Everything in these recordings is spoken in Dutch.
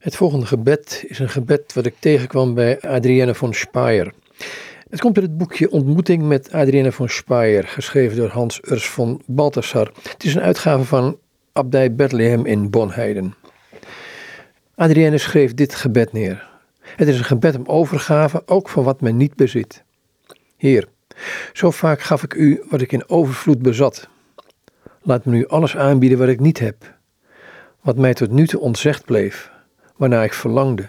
Het volgende gebed is een gebed wat ik tegenkwam bij Adrienne von Speyer. Het komt uit het boekje Ontmoeting met Adrienne von Speyer, geschreven door Hans Urs von Balthasar. Het is een uitgave van Abdij Bethlehem in Bonheiden. Adrienne schreef dit gebed neer. Het is een gebed om overgave, ook van wat men niet bezit. Heer, zo vaak gaf ik u wat ik in overvloed bezat. Laat me nu alles aanbieden wat ik niet heb, wat mij tot nu toe ontzegd bleef waarnaar ik verlangde,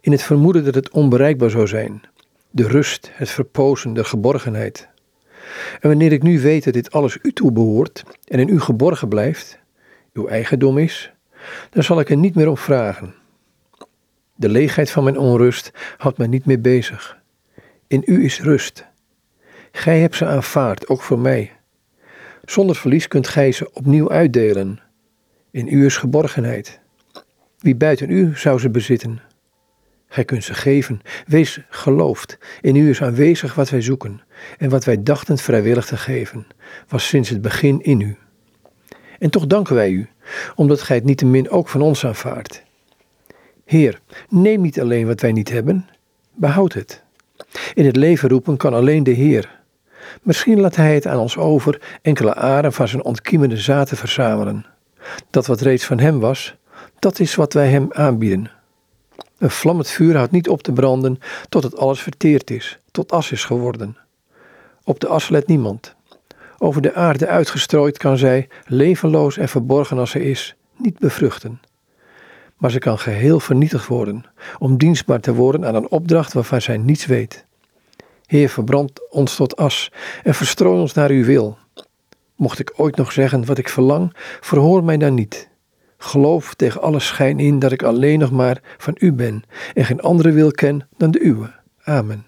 in het vermoeden dat het onbereikbaar zou zijn, de rust, het verpozen, de geborgenheid. En wanneer ik nu weet dat dit alles u toe behoort en in u geborgen blijft, uw eigendom is, dan zal ik er niet meer op vragen. De leegheid van mijn onrust houdt mij niet meer bezig. In u is rust. Gij hebt ze aanvaard, ook voor mij. Zonder verlies kunt gij ze opnieuw uitdelen. In u is geborgenheid. Wie buiten u zou ze bezitten? Gij kunt ze geven. Wees geloofd. In u is aanwezig wat wij zoeken. En wat wij dachten vrijwillig te geven, was sinds het begin in u. En toch danken wij u, omdat gij het niettemin ook van ons aanvaardt. Heer, neem niet alleen wat wij niet hebben, behoud het. In het leven roepen kan alleen de Heer. Misschien laat Hij het aan ons over enkele aren van zijn ontkiemende zaad verzamelen. Dat wat reeds van Hem was, dat is wat wij Hem aanbieden. Een vlammend vuur houdt niet op te branden tot het alles verteerd is, tot as is geworden. Op de as let niemand. Over de aarde uitgestrooid kan zij, levenloos en verborgen als ze is, niet bevruchten. Maar ze kan geheel vernietigd worden, om dienstbaar te worden aan een opdracht waarvan zij niets weet. Heer, verbrand ons tot as en verstrooi ons naar uw wil. Mocht ik ooit nog zeggen wat ik verlang, verhoor mij dan niet. Geloof tegen alle schijn in dat ik alleen nog maar van u ben en geen andere wil ken dan de uwe. Amen.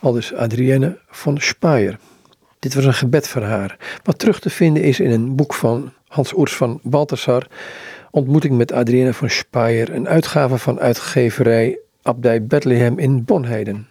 Aldus Adrienne van Speyer. Dit was een gebed voor haar, wat terug te vinden is in een boek van Hans Oers van Balthasar, Ontmoeting met Adrienne van Speyer, een uitgave van uitgeverij Abdij Bethlehem in Bonheiden.